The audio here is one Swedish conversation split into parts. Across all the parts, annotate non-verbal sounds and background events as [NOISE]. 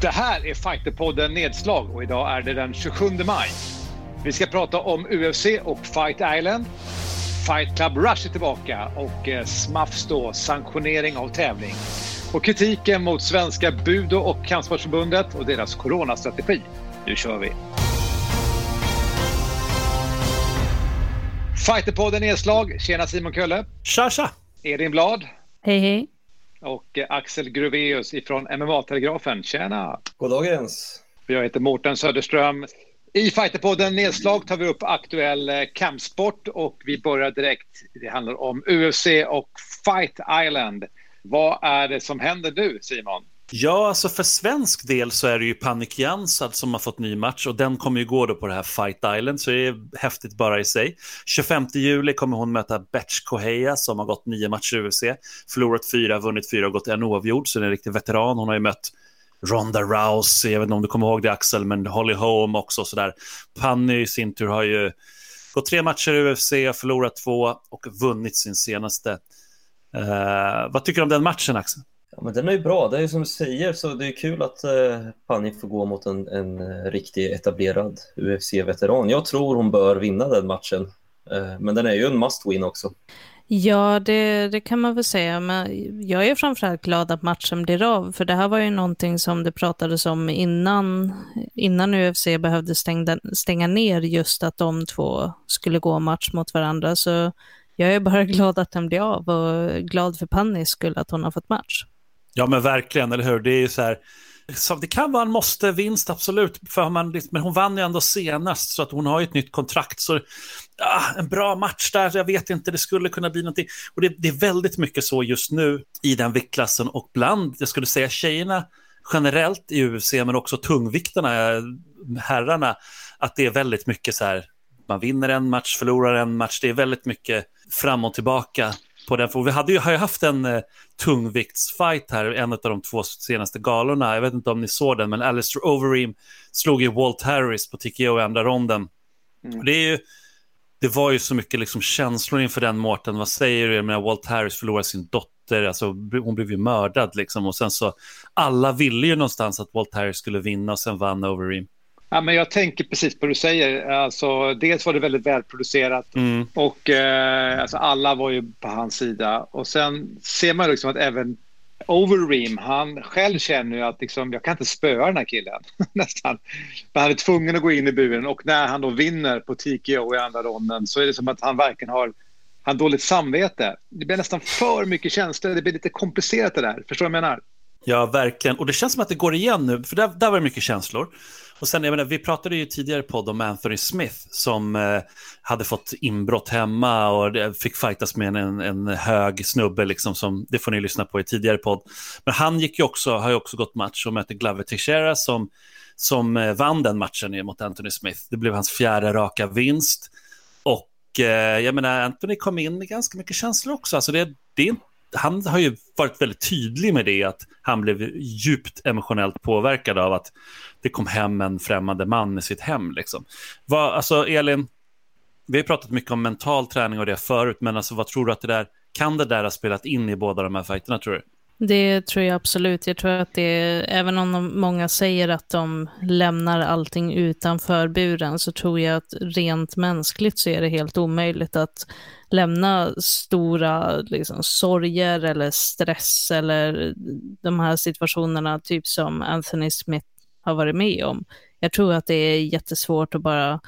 Det här är Fighterpodden Nedslag och idag är det den 27 maj. Vi ska prata om UFC och Fight Island. Fight Club Rush är tillbaka och eh, SMAFs då, sanktionering av tävling. Och kritiken mot Svenska Budo och Kampsportsförbundet och deras coronastrategi. Nu kör vi! Fighterpodden Nedslag. Tjena Simon Kölle. Tja, tja! Edin Blad. Hej, hej. Och Axel Gruveus ifrån MMA-telegrafen. Tjena! Goddagens! Jag heter Mårten Söderström. I Fighterpodden Nedslag tar vi upp aktuell eh, kampsport och vi börjar direkt. Det handlar om UFC och Fight Island. Vad är det som händer nu, Simon? Ja, alltså för svensk del så är det ju Panik Jansad som har fått ny match och den kommer ju gå då på det här Fight Island så det är häftigt bara i sig. 25 juli kommer hon möta Betch Koheja som har gått nio matcher i UFC, förlorat fyra, vunnit fyra och gått en oavgjord så det är en riktig veteran. Hon har ju mött Ronda Rousey, jag vet inte om du kommer ihåg det Axel, men Holly Holm också och sådär. Panny i sin tur har ju gått tre matcher i UFC, förlorat två och vunnit sin senaste. Uh, vad tycker du om den matchen Axel? Ja, men den är ju bra, det är ju som du säger, så det är kul att eh, Pani får gå mot en, en eh, riktig etablerad UFC-veteran. Jag tror hon bör vinna den matchen, eh, men den är ju en must-win också. Ja, det, det kan man väl säga, men jag är framförallt glad att matchen blir av, för det här var ju någonting som det pratades om innan, innan UFC behövde stänga, stänga ner just att de två skulle gå match mot varandra, så jag är bara [LAUGHS] glad att den blir av och glad för Pannis skull att hon har fått match. Ja men verkligen, eller hur? Det är ju så här, så det kan vara en måste-vinst, absolut. För man, liksom, men hon vann ju ändå senast, så att hon har ju ett nytt kontrakt. Så ja, En bra match där, jag vet inte, det skulle kunna bli någonting. Och det, det är väldigt mycket så just nu i den viktklassen och bland, jag skulle säga tjejerna generellt i UFC, men också tungviktarna, herrarna, att det är väldigt mycket så här, man vinner en match, förlorar en match, det är väldigt mycket fram och tillbaka på den. För vi hade ju, har ju haft en eh, tungviktsfight här, en av de två senaste galorna. Jag vet inte om ni såg den, men Alistair Overeem slog ju Walt Harris på TKO i andra ronden. Mm. Det, är ju, det var ju så mycket liksom känslor inför den Mårten. Vad säger du? Jag Walt Harris förlorade sin dotter, alltså, hon blev ju mördad liksom. Och sen så, alla ville ju någonstans att Walt Harris skulle vinna och sen vann Overeem. Ja, men jag tänker precis på vad du säger. Alltså, dels var det väldigt välproducerat mm. och eh, alltså, alla var ju på hans sida. Och sen ser man liksom att även Overeem, han själv känner ju att liksom, jag kan inte spöa den här killen. [LAUGHS] Nästan. Men han är tvungen att gå in i buren och när han då vinner på TKO i andra ronden så är det som att han verkligen har han dåligt samvete. Det blir nästan för mycket känslor. Det blir lite komplicerat det där. Förstår du vad jag menar? Ja, verkligen. Och det känns som att det går igen nu, för där, där var det mycket känslor. Och sen, jag menar, vi pratade ju tidigare podd om Anthony Smith som eh, hade fått inbrott hemma och fick fightas med en, en hög snubbe, liksom, som, det får ni lyssna på i tidigare podd. Men han gick ju också, har ju också gått match och mötte Glover Teixeira som, som eh, vann den matchen mot Anthony Smith. Det blev hans fjärde raka vinst. Och eh, jag menar, Anthony kom in med ganska mycket känslor också. Alltså det, det är han har ju varit väldigt tydlig med det, att han blev djupt emotionellt påverkad av att det kom hem en främmande man i sitt hem. Liksom. Vad, alltså, Elin, vi har pratat mycket om mental träning och det förut, men alltså, vad tror du att det där, kan det där ha spelat in i båda de här fighterna, tror du? Det tror jag absolut. Jag tror att det, även om de, många säger att de lämnar allting utanför buren, så tror jag att rent mänskligt så är det helt omöjligt att lämna stora liksom, sorger eller stress eller de här situationerna, typ som Anthony Smith har varit med om. Jag tror att det är jättesvårt att bara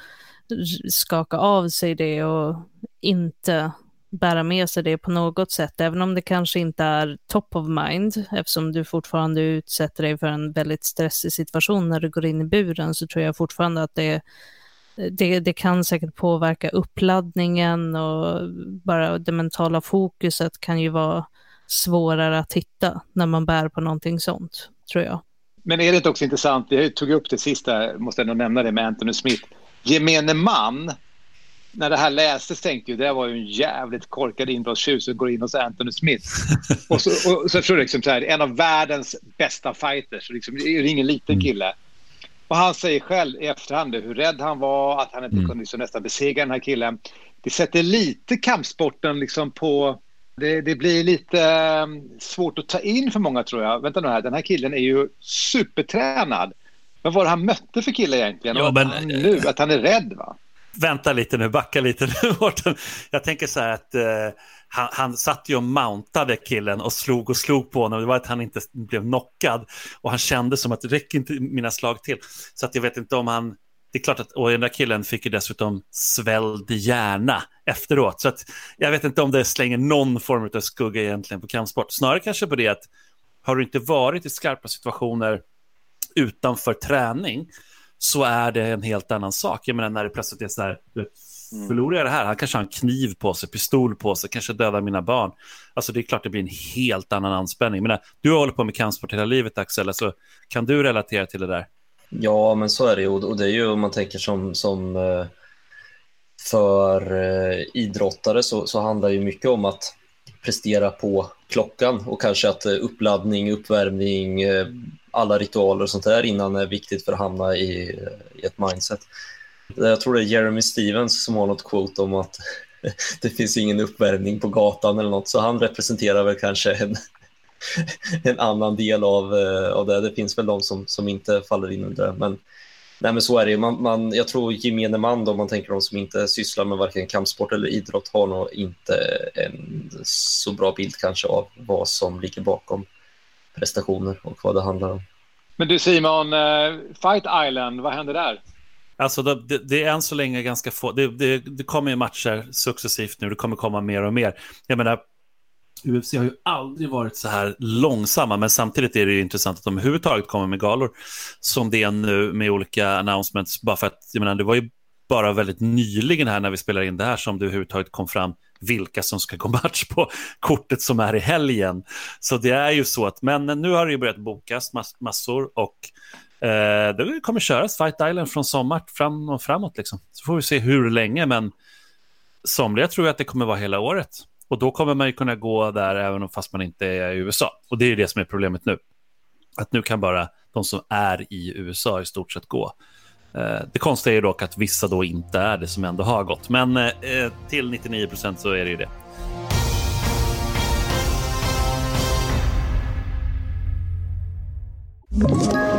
skaka av sig det och inte bära med sig det på något sätt, även om det kanske inte är top of mind, eftersom du fortfarande utsätter dig för en väldigt stressig situation när du går in i buren, så tror jag fortfarande att det, det, det kan säkert påverka uppladdningen och bara det mentala fokuset kan ju vara svårare att hitta när man bär på någonting sånt, tror jag. Men är det inte också intressant, jag tog upp det sista, måste jag nog nämna det med Anthony Smith, gemene man när det här lästes tänkte jag det var ju en jävligt korkad inbrottstjuv som går in hos Anthony Smith. [LAUGHS] och så, och, så förstår du, liksom så här, en av världens bästa fighters, liksom, det är ingen liten mm. kille. Och han säger själv i efterhand hur rädd han var, att han inte mm. kunde liksom nästan besegra den här killen. Det sätter lite kampsporten liksom på, Det, det, blir lite ehm, svårt att ta in för många tror jag. Vänta nu här, den här killen är ju supertränad. Vad var det han mötte för kille egentligen? Ja, men, nu, att han är rädd va? Vänta lite nu, backa lite nu [LAUGHS] Mårten. Jag tänker så här att eh, han, han satt ju och mountade killen och slog och slog på honom. Det var att han inte blev knockad. Och han kände som att det räcker inte mina slag till. Så att jag vet inte om han det är klart att och den där killen fick ju dessutom svälld hjärna efteråt. Så att jag vet inte om det slänger någon form av skugga egentligen på kampsport. Snarare kanske på det att har du inte varit i skarpa situationer utanför träning så är det en helt annan sak. Jag menar när det plötsligt är så här, mm. förlorar jag det här, han kanske har en kniv på sig, pistol på sig, kanske dödar mina barn. Alltså det är klart det blir en helt annan anspänning. Men du har hållit på med kampsport hela livet Axel, alltså, kan du relatera till det där? Ja, men så är det ju. Och det är ju om man tänker som, som eh, för eh, idrottare så, så handlar det mycket om att prestera på klockan och kanske att eh, uppladdning, uppvärmning, eh, alla ritualer och sånt där innan är viktigt för att hamna i, eh, i ett mindset. Jag tror det är Jeremy Stevens som har något quote om att [LAUGHS] det finns ingen uppvärmning på gatan eller något, så han representerar väl kanske en, [LAUGHS] en annan del av, av det. Det finns väl de som, som inte faller in under det. Men, nej, men så är det man, man, Jag tror gemene man, då, om man tänker de som inte sysslar med varken kampsport eller idrott, har nog inte en så bra bild kanske av vad som ligger bakom prestationer och vad det handlar om. Men du Simon, uh, Fight Island, vad händer där? Alltså det, det, är än så länge ganska få, det, det, det kommer ju matcher successivt nu, det kommer komma mer och mer. Jag menar, UFC har ju aldrig varit så här långsamma, men samtidigt är det ju intressant att de överhuvudtaget kommer med galor som det är nu med olika announcements. Bara för att, jag menar, det var ju bara väldigt nyligen här när vi spelade in det här som det överhuvudtaget kom fram vilka som ska gå match på kortet som är i helgen. Så det är ju så att, men nu har det ju börjat bokas mass massor och eh, det kommer köras Fight Island från sommar fram och framåt liksom. Så får vi se hur länge, men somliga tror jag att det kommer vara hela året. Och då kommer man ju kunna gå där även fast man inte är i USA. Och det är ju det som är problemet nu. Att nu kan bara de som är i USA i stort sett gå. Eh, det konstiga är dock att vissa då inte är det som ändå har gått. Men eh, till 99 procent så är det ju det. you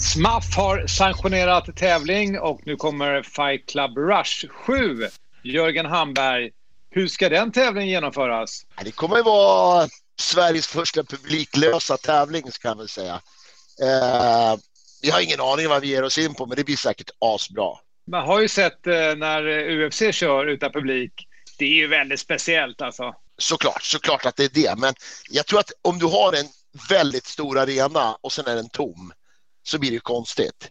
SMAF har sanktionerat tävling och nu kommer Fight Club Rush 7. Jörgen Hamberg, hur ska den tävlingen genomföras? Det kommer att vara Sveriges första publiklösa tävling, ska jag väl säga. Eh, vi har ingen aning vad vi ger oss in på, men det blir säkert asbra. Man har ju sett eh, när UFC kör utan publik. Det är ju väldigt speciellt alltså. Såklart, såklart att det är det. Men jag tror att om du har en väldigt stor arena och sen är den tom så blir det konstigt.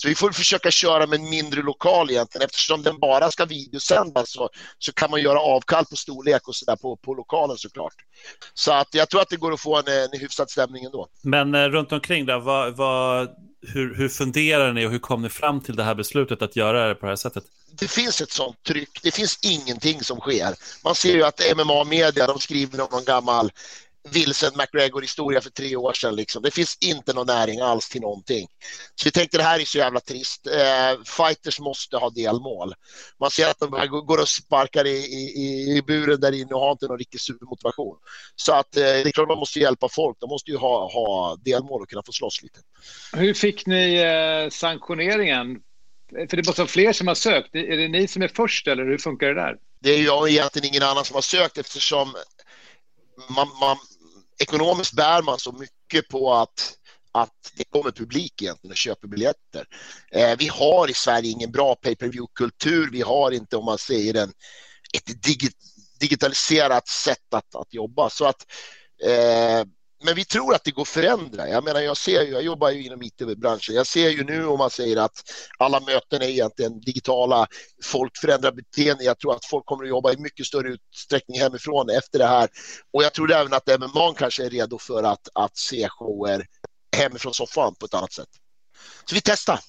Så vi får försöka köra med en mindre lokal egentligen. Eftersom den bara ska videosändas så, så kan man göra avkall på storlek och sådär på, på lokalen såklart. Så att jag tror att det går att få en, en hyfsad stämning ändå. Men eh, runt omkring där, vad, vad, hur, hur funderar ni och hur kom ni fram till det här beslutet att göra det på det här sättet? Det finns ett sånt tryck. Det finns ingenting som sker. Man ser ju att MMA-media, de skriver om någon gammal Wilson McGregor-historia för tre år sedan. Liksom. Det finns inte någon näring alls till någonting. Så vi tänkte det här är så jävla trist. Eh, fighters måste ha delmål. Man ser att de går och sparkar i, i, i buren där inne och har inte någon riktig supermotivation. Så att eh, det är klart man måste hjälpa folk. De måste ju ha, ha delmål och kunna få slåss lite. Hur fick ni eh, sanktioneringen? För det måste vara fler som har sökt. Är det ni som är först eller hur funkar det där? Det är ju egentligen ingen annan som har sökt eftersom man, man, ekonomiskt bär man så mycket på att att det kommer publik egentligen och köper biljetter. Eh, vi har i Sverige ingen bra pay-per-view-kultur. Vi har inte, om man säger den, ett digit, digitaliserat sätt att, att jobba. Så att eh, men vi tror att det går att förändra. Jag menar, jag ser jag jobbar ju inom IT-branschen. Jag ser ju nu om man säger att alla möten är egentligen digitala. Folk förändrar beteende. Jag tror att folk kommer att jobba i mycket större utsträckning hemifrån efter det här. Och jag tror även att MMA kanske är redo för att, att se shower hemifrån soffan på ett annat sätt. Så vi testar.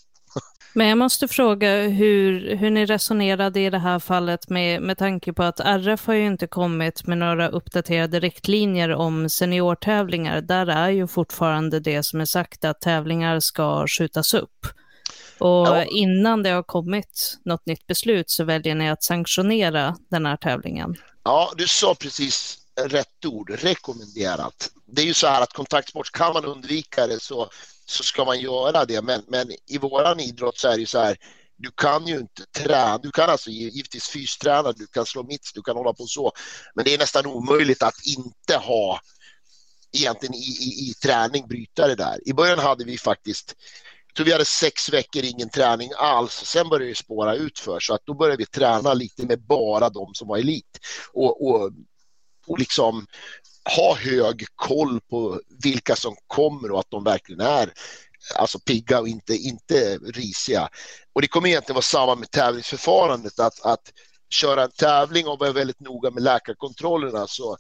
Men jag måste fråga hur, hur ni resonerade i det här fallet med, med tanke på att RF har ju inte kommit med några uppdaterade riktlinjer om seniortävlingar. Där är ju fortfarande det som är sagt att tävlingar ska skjutas upp. Och ja. innan det har kommit något nytt beslut så väljer ni att sanktionera den här tävlingen. Ja, du sa precis rätt ord, rekommenderat. Det är ju så här att kontaktsport, kan man undvika det så så ska man göra det. Men, men i våran idrott så är det ju så här, du kan ju inte träna, du kan alltså givetvis fysträna, du kan slå mitts, du kan hålla på så, men det är nästan omöjligt att inte ha egentligen i, i, i träning bryta det där. I början hade vi faktiskt jag tror vi hade sex veckor ingen träning alls. Sen började det spåra ut för så att då började vi träna lite med bara de som var elit och, och, och liksom ha hög koll på vilka som kommer och att de verkligen är alltså pigga och inte, inte risiga. Och det kommer egentligen vara samma med tävlingsförfarandet, att, att köra en tävling och vara väldigt noga med läkarkontrollerna så,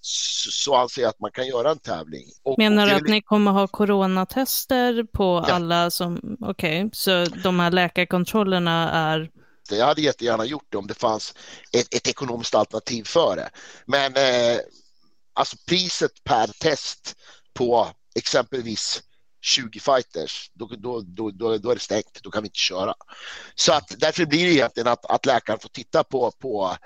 så, så anser jag att man kan göra en tävling. Och, Menar du att ni kommer ha coronatester på ja. alla som, okej, okay, så de här läkarkontrollerna är jag hade jättegärna gjort det om det fanns ett, ett ekonomiskt alternativ för det. Men eh, alltså priset per test på exempelvis 20 fighters, då, då, då, då, då är det stängt, då kan vi inte köra. Så att därför blir det egentligen att, att läkaren får titta på, på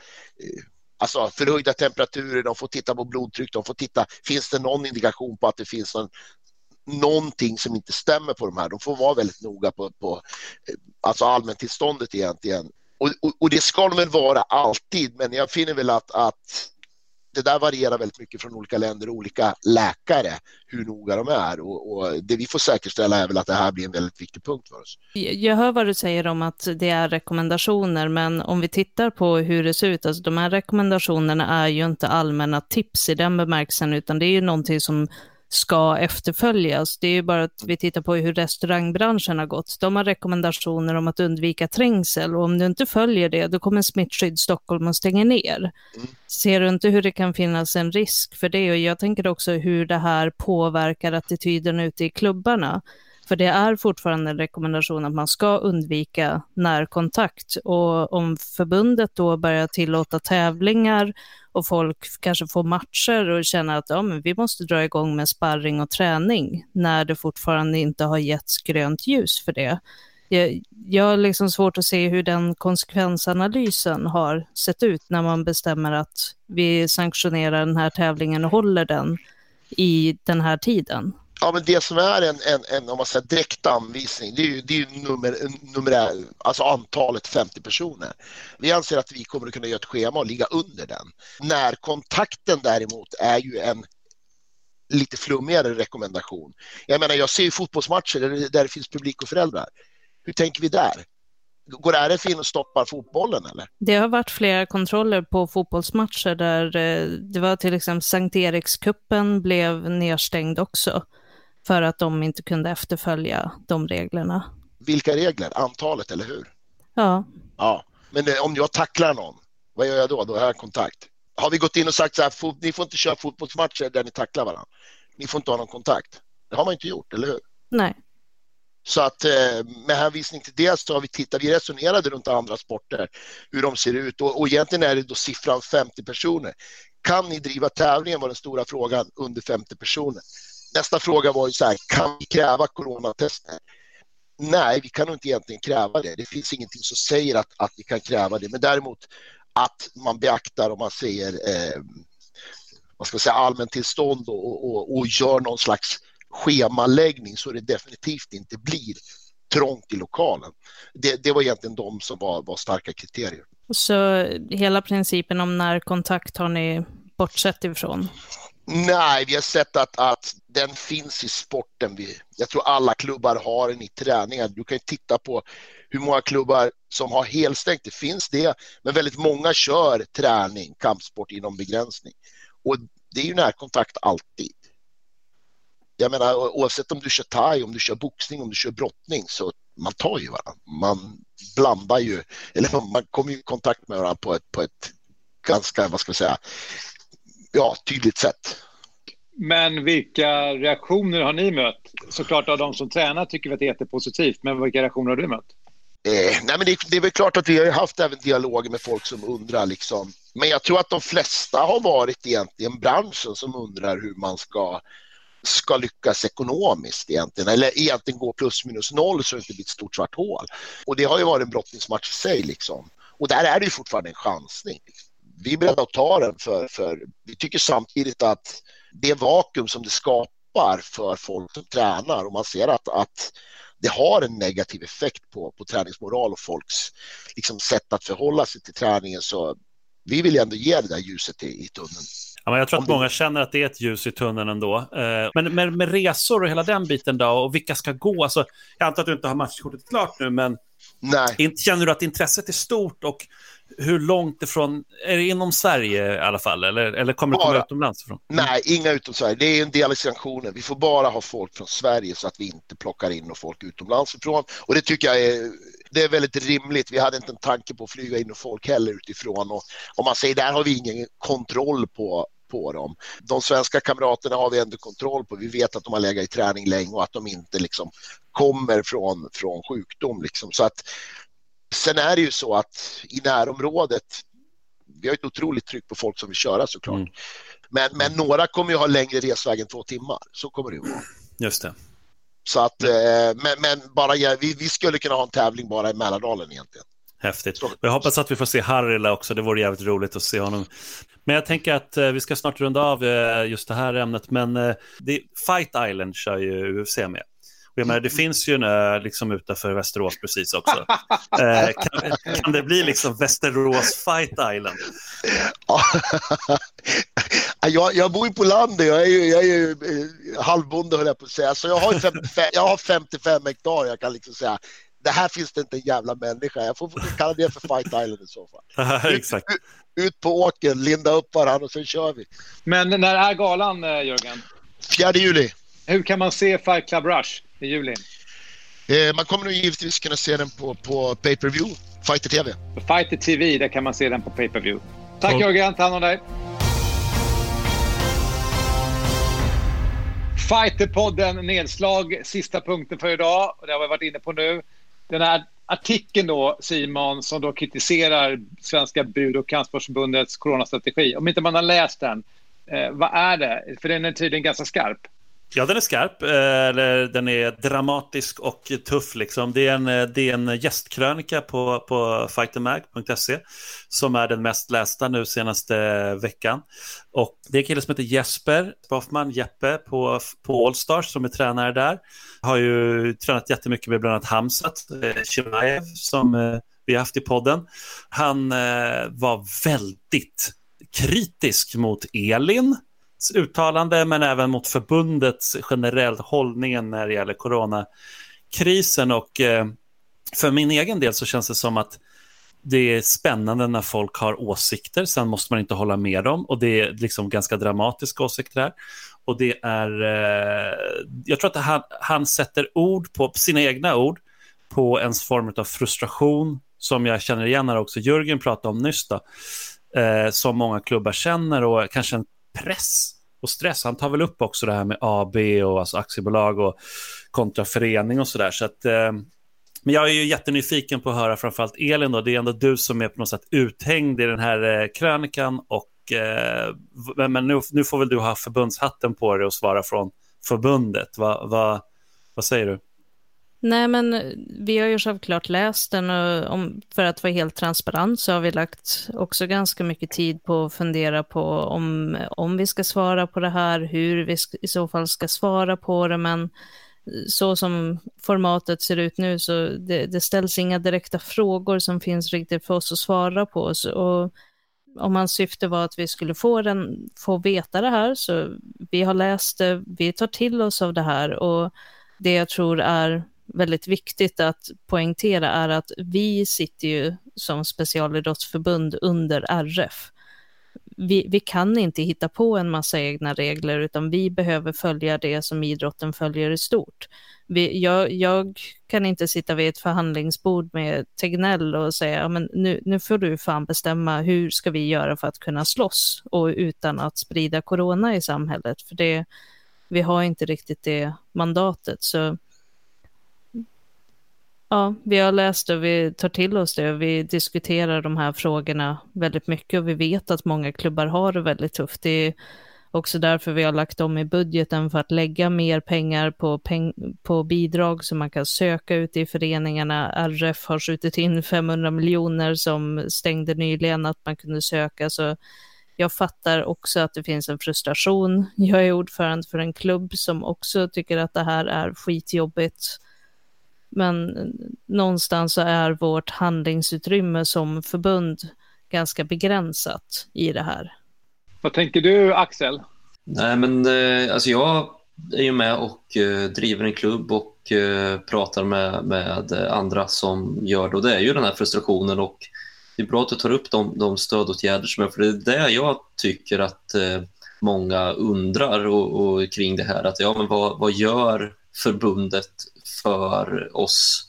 eh, alltså förhöjda temperaturer, de får titta på blodtryck, de får titta, finns det någon indikation på att det finns någon, någonting som inte stämmer på de här. De får vara väldigt noga på, på eh, alltså allmäntillståndet egentligen. Och, och, och, det ska de väl vara alltid, men jag finner väl att, att det där varierar väldigt mycket från olika länder och olika läkare hur noga de är och, och, det vi får säkerställa är väl att det här blir en väldigt viktig punkt för oss. Jag hör vad du säger om att det är rekommendationer, men om vi tittar på hur det ser ut, alltså de här rekommendationerna är ju inte allmänna tips i den bemärkelsen, utan det är ju någonting som ska efterföljas. Det är ju bara att vi tittar på hur restaurangbranschen har gått. De har rekommendationer om att undvika trängsel och om du inte följer det, då kommer Smittskydd Stockholm att stänga ner. Mm. Ser du inte hur det kan finnas en risk för det? Och jag tänker också hur det här påverkar attityden ute i klubbarna. För det är fortfarande en rekommendation att man ska undvika närkontakt. Och om förbundet då börjar tillåta tävlingar och folk kanske får matcher och känner att ja, men vi måste dra igång med sparring och träning när det fortfarande inte har getts grönt ljus för det. Jag, jag har liksom svårt att se hur den konsekvensanalysen har sett ut när man bestämmer att vi sanktionerar den här tävlingen och håller den i den här tiden. Ja, men det som är en, en, en om man säger direkt anvisning, det är ju, det är ju nummer, nummer, alltså antalet 50 personer. Vi anser att vi kommer att kunna göra ett schema och ligga under den. Närkontakten däremot är ju en lite flummigare rekommendation. Jag menar, jag ser ju fotbollsmatcher där det, finns publik och föräldrar. Hur tänker vi där? Går RF in och stoppar fotbollen eller? Det har varit flera kontroller på fotbollsmatcher där eh, det var till exempel Sankt Erikskuppen blev nedstängd också för att de inte kunde efterfölja de reglerna. Vilka regler? Antalet, eller hur? Ja. Ja, men eh, om jag tacklar någon, vad gör jag då? Då har jag kontakt. Har vi gått in och sagt så här, ni får inte köra fotbollsmatcher där ni tacklar varandra. Ni får inte ha någon kontakt. Det har man inte gjort, eller hur? Nej. Så att eh, med hänvisning till det så har vi tittat, vi resonerade runt andra sporter, hur de ser ut och, och egentligen är det då siffran 50 personer. Kan ni driva tävlingen var den stora frågan under 50 personer. Nästa fråga var ju så här, kan vi kräva coronatester? Nej, vi kan inte egentligen kräva det. Det finns ingenting som säger att, att vi kan kräva det, men däremot att man beaktar om man säger eh, vad ska man säga, allmäntillstånd och, och, och gör någon slags schemaläggning så det definitivt inte blir trångt i lokalen. Det, det var egentligen de som var, var starka kriterier. Så hela principen om närkontakt har ni bortsett ifrån? Nej, vi har sett att, att den finns i sporten. Vi, jag tror alla klubbar har den i träningen. Du kan titta på hur många klubbar som har helstängt. Det finns det, men väldigt många kör träning, kampsport inom begränsning. Och det är ju närkontakt alltid. jag menar oavsett om du kör thai, om du kör boxning, om du kör brottning så man tar ju varandra. Man blandar ju, eller man kommer i kontakt med varandra på ett, på ett ganska, vad ska jag säga, ja, tydligt sätt. Men vilka reaktioner har ni mött? Såklart av de som tränar tycker vi att det är jättepositivt, men vilka reaktioner har du mött? Eh, nej men det, det, är väl klart att vi har haft även dialoger med folk som undrar. Liksom. Men jag tror att de flesta har varit egentligen branschen som undrar hur man ska, ska lyckas ekonomiskt egentligen. Eller egentligen gå plus minus noll så det inte blir ett stort svart hål. Och det har ju varit en brottningsmatch i sig. Liksom. Och där är det ju fortfarande en chansning. Vi är beredda att ta den för, för vi tycker samtidigt att det vakuum som det skapar för folk som tränar och man ser att, att det har en negativ effekt på, på träningsmoral och folks liksom, sätt att förhålla sig till träningen. Så vi vill ändå ge det där ljuset i, i tunneln. Ja, men jag tror att många känner att det är ett ljus i tunneln ändå. Eh, men med, med resor och hela den biten då, och vilka ska gå? Alltså, jag antar att du inte har matchkortet klart nu, men Nej. känner du att intresset är stort och hur långt ifrån, är det inom Sverige i alla fall eller, eller kommer det komma utomlands ifrån? Nej, inga utom Sverige. Det är en del i sanktionen. Vi får bara ha folk från Sverige så att vi inte plockar in folk utomlands ifrån. Och det tycker jag är, det är väldigt rimligt. Vi hade inte en tanke på att flyga in folk heller utifrån och om man säger där har vi ingen kontroll på på dem. De svenska kamraterna har vi ändå kontroll på. Vi vet att de har legat i träning länge och att de inte liksom kommer från, från sjukdom. Liksom. Så att Sen är det ju så att i närområdet, vi har ett otroligt tryck på folk som vill köra såklart. Mm. Men, men några kommer ju ha längre resväg än två timmar. Så kommer det ju vara. Just det. Så att, mm. men, men, bara, vi, vi skulle kunna ha en tävling bara i Mälardalen egentligen. Häftigt. Jag hoppas att vi får se Harila också. Det vore jävligt roligt att se honom. Men jag tänker att eh, vi ska snart runda av eh, just det här ämnet. Men eh, Fight Island kör ju UFC med. Jag menar, det finns ju en liksom utanför Västerås precis också. [LAUGHS] Eh, kan, kan, det bli liksom Västerås Fight Island? [LAUGHS] jag, jag bor ju på landet, jag är ju, jag är ju halvbonde höll jag på att säga. Så jag har, 55, [LAUGHS] jag har 55 hektar, jag kan liksom säga det här finns det inte en jävla människa. Jag får kalla det för Fight Island i så fall. [LAUGHS] Exakt. Ut, ut, på åkern, linda upp varandra och sen kör vi. Men när är galan, eh, Jörgen? 4 juli. Hur kan man se Fight Club Rush? i juli? Eh, man kommer nog givetvis kunna se den på, på pay-per-view, Fighter TV. På Fighter TV, där kan man se den på pay-per-view. Tack oh. Jörgen, ta hand om dig. Fighterpodden nedslag, sista punkten för idag. Det har vi varit inne på nu. Den här artikeln då, Simon, som då kritiserar Svenska bud och kampsportsförbundets coronastrategi. Om inte man har läst den, eh, vad är det? För den är tydligen ganska skarp. Ja, den är skarp. Eh, eller den är dramatisk och tuff. Liksom. Det, är en, eh, det är en gästkrönika på, på fightermag.se som är den mest lästa nu senaste veckan. Och det är en kille som heter Jesper Hoffman, Jeppe på, på Allstars som är tränare där. Har ju tränat jättemycket med bland annat Hamzat, eh, Chimaev som eh, vi har haft i podden. Han eh, var väldigt kritisk mot Elin uttalande men även mot förbundets generella hållning när det gäller coronakrisen. Och eh, för min egen del så känns det som att det är spännande när folk har åsikter, sen måste man inte hålla med dem och det är liksom ganska dramatiska åsikter här. Och det är, eh, jag tror att han, han sätter ord på, på sina egna ord på en form av frustration som jag känner igen här också Jörgen pratade om nyss då, eh, som många klubbar känner och kanske en press och stress. Han tar väl upp också det här med AB och alltså aktiebolag och kontra förening och sådär. Så att, eh, men jag är ju jättenyfiken på att höra framförallt Elin då. Det är ändå du som är på något sätt uthängd i den här eh, krönikan och eh, men nu, nu får väl du ha förbundshatten på dig och svara från förbundet. Va, va, vad säger du? Nej, men eh, vi har ju självklart läst den och om, för att vara helt transparent så har vi lagt också ganska mycket tid på att fundera på om, om vi ska svara på det här, hur vi i så fall ska svara på det, men eh, så som formatet ser ut nu så det, det ställs inga direkta frågor som finns riktigt för oss att svara på. Så, och om hans syfte var att vi skulle få, den, få veta det här, så vi har läst det, vi tar till oss av det här och det jag tror är väldigt viktigt att poängtera är att vi sitter ju som specialidrottsförbund under RF. vi, vi kan inte hitta på en massa egna regler, utan vi behöver följa det som idrotten följer i stort. Vi, jag, jag, kan inte sitta vid ett förhandlingsbord med Tegnell och säga, men nu, nu får du fan bestämma hur ska vi göra för att kunna slåss och utan att sprida corona i samhället, för det, vi har inte riktigt det mandatet. Så Ja, vi har läst det, vi tar till oss det och vi diskuterar de här frågorna väldigt mycket och vi vet att många klubbar har det väldigt tufft. Det är också därför vi har lagt om i budgeten för att lägga mer pengar på, peng på bidrag som man kan söka ute i föreningarna. RF har skjutit in [LAUGHS] 500 miljoner som stängde nyligen att man kunde söka. Så jag fattar också att det finns en frustration. Jag är ordförande för en klubb som också tycker att det här är skitjobbigt men någonstans så är vårt handlingsutrymme som förbund ganska begränsat i det här. Vad tänker du Axel? Nej men eh, alltså jag är ju med och eh, driver en klubb och eh, pratar med, med andra som gör det och det är ju den här frustrationen och det är bra att du tar upp de, de stödåtgärder som är för det är det jag tycker att många undrar och, och kring det här att ja men vad, vad gör förbundet för oss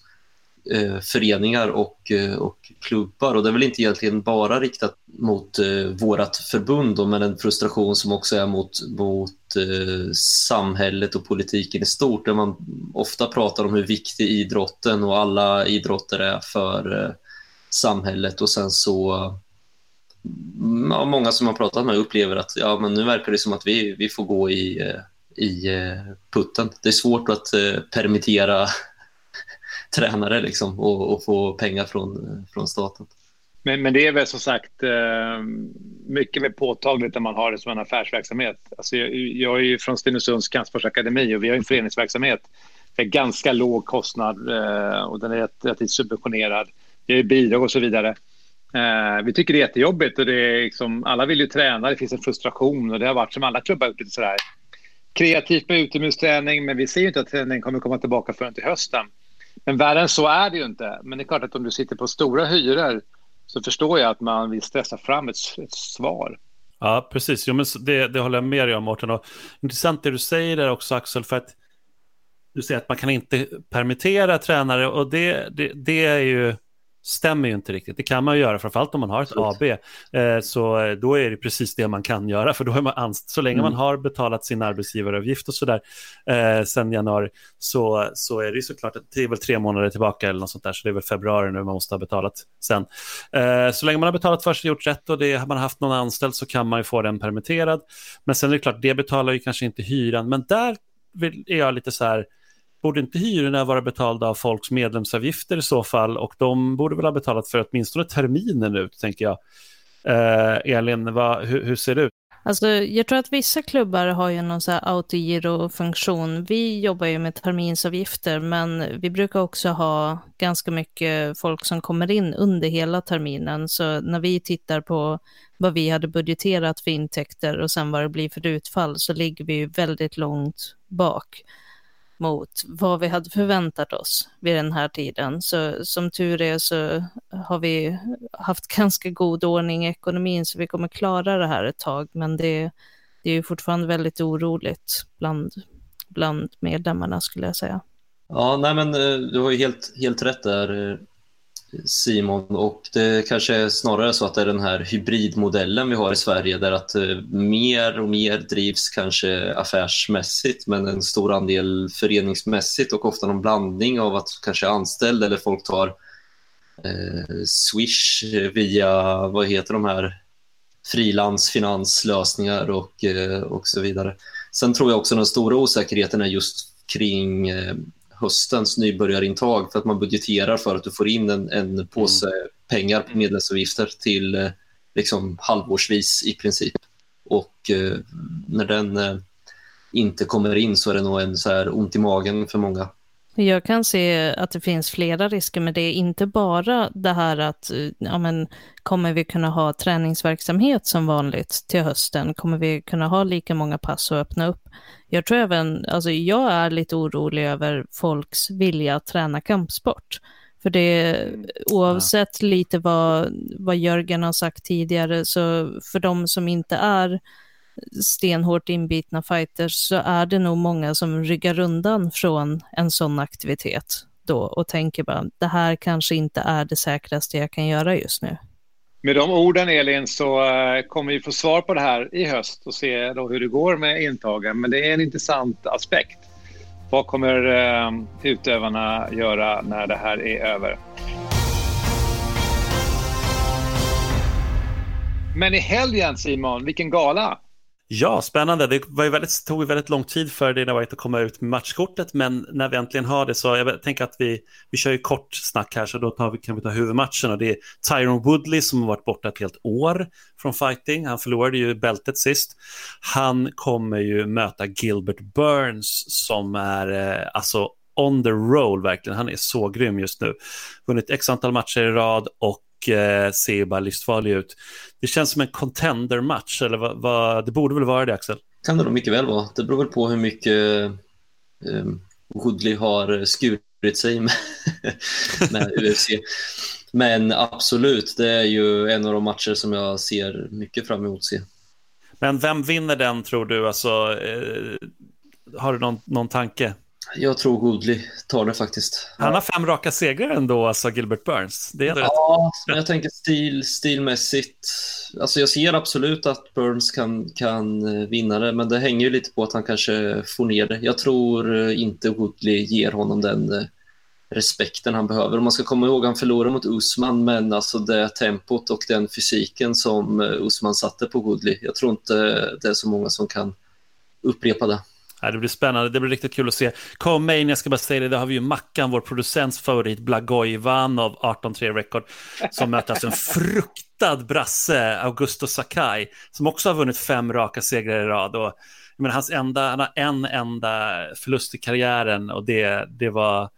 eh, föreningar och, eh, och klubbar. Och det är väl inte egentligen bara riktat mot eh, vårt förbund då, men en frustration som också är mot, mot eh, samhället och politiken i stort där man ofta pratar om hur viktig idrotten och alla idrotter är för eh, samhället och sen så mm, ja, många som har pratat med upplever att ja, men nu verkar det som att vi, vi får gå i eh, i eh, putten. Det är svårt att eh, permittera [LAUGHS] tränare liksom, och, och, få pengar från, från staten. Men, men det är väl som sagt eh, mycket mer påtagligt när man har det som en affärsverksamhet. Alltså jag, jag är ju från Stenungsunds kampsportsakademi och vi har en föreningsverksamhet med ganska låg kostnad och den är relativt subventionerad. Det är bidrag och så vidare. vi tycker det är jättejobbigt och det är liksom, alla vill ju träna, det finns en frustration och det har varit som alla klubbar lite sådär kreativt med utomhusträning, men vi ser ju inte att träningen kommer komma tillbaka förrän till hösten. Men värre än så är det ju inte. Men det är klart att om du sitter på stora hyror så förstår jag att man vill stressa fram ett, ett svar. Ja, precis. Jo, men det, det håller jag med dig om, Mårten. Och intressant det du säger där också, Axel, för att du säger att man kan inte permittera tränare och det, det, det är ju stämmer ju inte riktigt. Det kan man ju göra, framförallt om man har ett AB. Eh, så eh, då är det precis det man kan göra, för då är man anställd. Så länge mm. man har betalat sin arbetsgivaravgift och sådär eh, sen januari så, så är det ju såklart, det är väl tre månader tillbaka eller något sånt där, så det är väl februari nu man måste ha betalat sen. Eh, så länge man har betalat först och gjort rätt och det, man har haft någon anställd så kan man ju få den permitterad. Men sen är det klart, det betalar ju kanske inte hyran, men där är jag lite så här, borde inte hyrorna vara betalda av folks medlemsavgifter i så fall? Och de borde väl ha betalat för åtminstone terminen ut, tänker jag. Eh, Elin, vad, hur, hur, ser det ut? Alltså, jag tror att vissa klubbar har ju någon så här autogiro-funktion. Vi jobbar ju med terminsavgifter, men vi brukar också ha ganska mycket folk som kommer in under hela terminen. Så när vi tittar på vad vi hade budgeterat för intäkter och sen vad det blir för utfall så ligger vi väldigt långt bak mot vad vi hade förväntat oss vid den här tiden. Så som tur är så har vi haft [LAUGHS] ganska god ordning i ekonomin så vi kommer klara det här ett tag. Men det, det är ju fortfarande väldigt oroligt bland, bland medlemmarna skulle jag säga. Ja, nej men eh, du har ju helt, helt rätt där. Eh, Simon och det kanske är snarare så att det är den här hybridmodellen vi har i Sverige där att eh, mer och mer drivs kanske affärsmässigt men en stor andel föreningsmässigt och ofta någon blandning av att kanske anställd eller folk tar eh, Swish via, vad heter de här, frilansfinanslösningar och, eh, och så vidare. Sen tror jag också den stora osäkerheten är just kring eh, höstens nybörjarintag för att man budgeterar för att du får in en, en påse mm. pengar på medlemsavgifter till eh, liksom halvårsvis i princip. Och eh, när den eh, inte kommer in så är det nog en så här ont i magen för många. Jag kan se att det finns flera risker med det, inte bara det här att ja, men, kommer vi kunna ha träningsverksamhet som vanligt till hösten? Kommer vi kunna ha lika många pass och öppna upp? Jag tror även, alltså jag är lite orolig över folks vilja att träna kampsport. För det, oavsett lite vad, vad Jörgen har sagt tidigare, så för de som inte är stenhårt inbitna fighters så är det nog många som ryggar undan från en sån aktivitet då och tänker bara det här kanske inte är det säkraste jag kan göra just nu. Med de orden Elin så eh, kommer vi få svar på det här i höst och se då hur det går med intagen. Men det är en intressant aspekt. Vad kommer eh, utövarna göra när det här är över? Men i helgen Simon, vilken gala! Ja, spännande. Det var ju väldigt, tog ju väldigt lång tid för Dana White att komma ut med matchkortet, men när vi äntligen har det så jag tänker att vi, vi kör ju kort snack här, så då tar vi, kan vi ta huvudmatchen och det är Tyron Woodley som har varit borta ett helt år från fighting. Han förlorade ju bältet sist. Han kommer ju möta Gilbert Burns som är eh, alltså on the roll verkligen. Han är så grym just nu. Vunnit x antal matcher i rad och eh, ser ju bara livsfarlig ut. Det känns som en contender-match, eller vad, vad, det borde väl vara det Axel? Kan det nog mycket väl vara. Det beror väl på hur mycket eh, Woodley har skurit sig med, [LAUGHS] med UFC. Men absolut, det är ju en av de matcher som jag ser mycket fram emot att se. Men vem vinner den tror du? Alltså, eh, har du någon, någon tanke? Jag tror Woodley tar det faktiskt. Han har fem raka segrar ändå, alltså Gilbert Burns. Det är ja, men jag tänker stil, stilmässigt. Alltså jag ser absolut att Burns kan, kan eh, vinna det, men det hänger ju lite på att han kanske får ner det. Jag tror eh, inte Woodley ger honom den eh, respekten han behöver. Om man ska komma ihåg, han förlorade mot Usman, men alltså det tempot och den fysiken som Usman satte på Woodley, jag tror inte det är så många som kan upprepa det. Ja, det blir spännande, det blir riktigt kul att se. Come jag ska bara säga det, där har vi ju Mackan, vår producents favorit, Blagojevan av 18-3 Record, som möter alltså en fruktad brasse, Augusto Sakai, som också har vunnit fem raka segrar i rad. Och, men hans enda, han har en enda förlust i karriären och det, det var,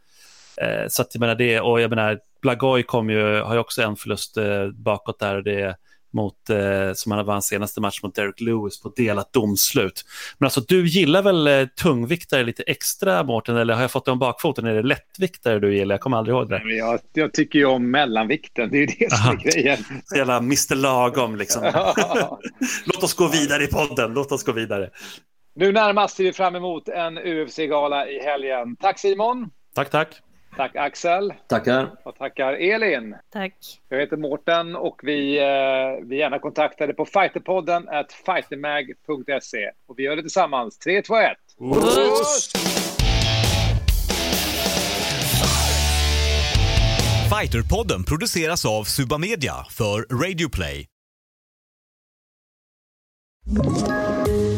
eh, så att jag menar det, och jag menar, Blagoj kom ju, har ju också en förlust eh, bakåt där och det mot, eh, som han vann senaste match mot Derek Lewis på delat domslut. Men alltså du gillar väl eh, tungviktare lite extra Mårten, eller har jag fått det om bakfoten? Är det lättviktare du gillar? Jag kommer aldrig ihåg det. Jag, jag tycker ju om mellanvikten, det är ju det som är grejen. Så jävla Mr Lagom liksom. [LAUGHS] Låt oss gå vidare i podden, låt oss gå vidare. Nu närmast ser vi fram emot en UFC-gala i helgen. Tack Simon! Tack, tack! Tack Axel. Tackar. Och tackar Elin. Tack. Jag heter Mårten och vi, eh, vi gärna kontaktade på fighterpodden at fightermag.se. Och vi gör det tillsammans. 3, 2, 1. Puss! Fighterpodden produceras av Suba Media för Radio Play.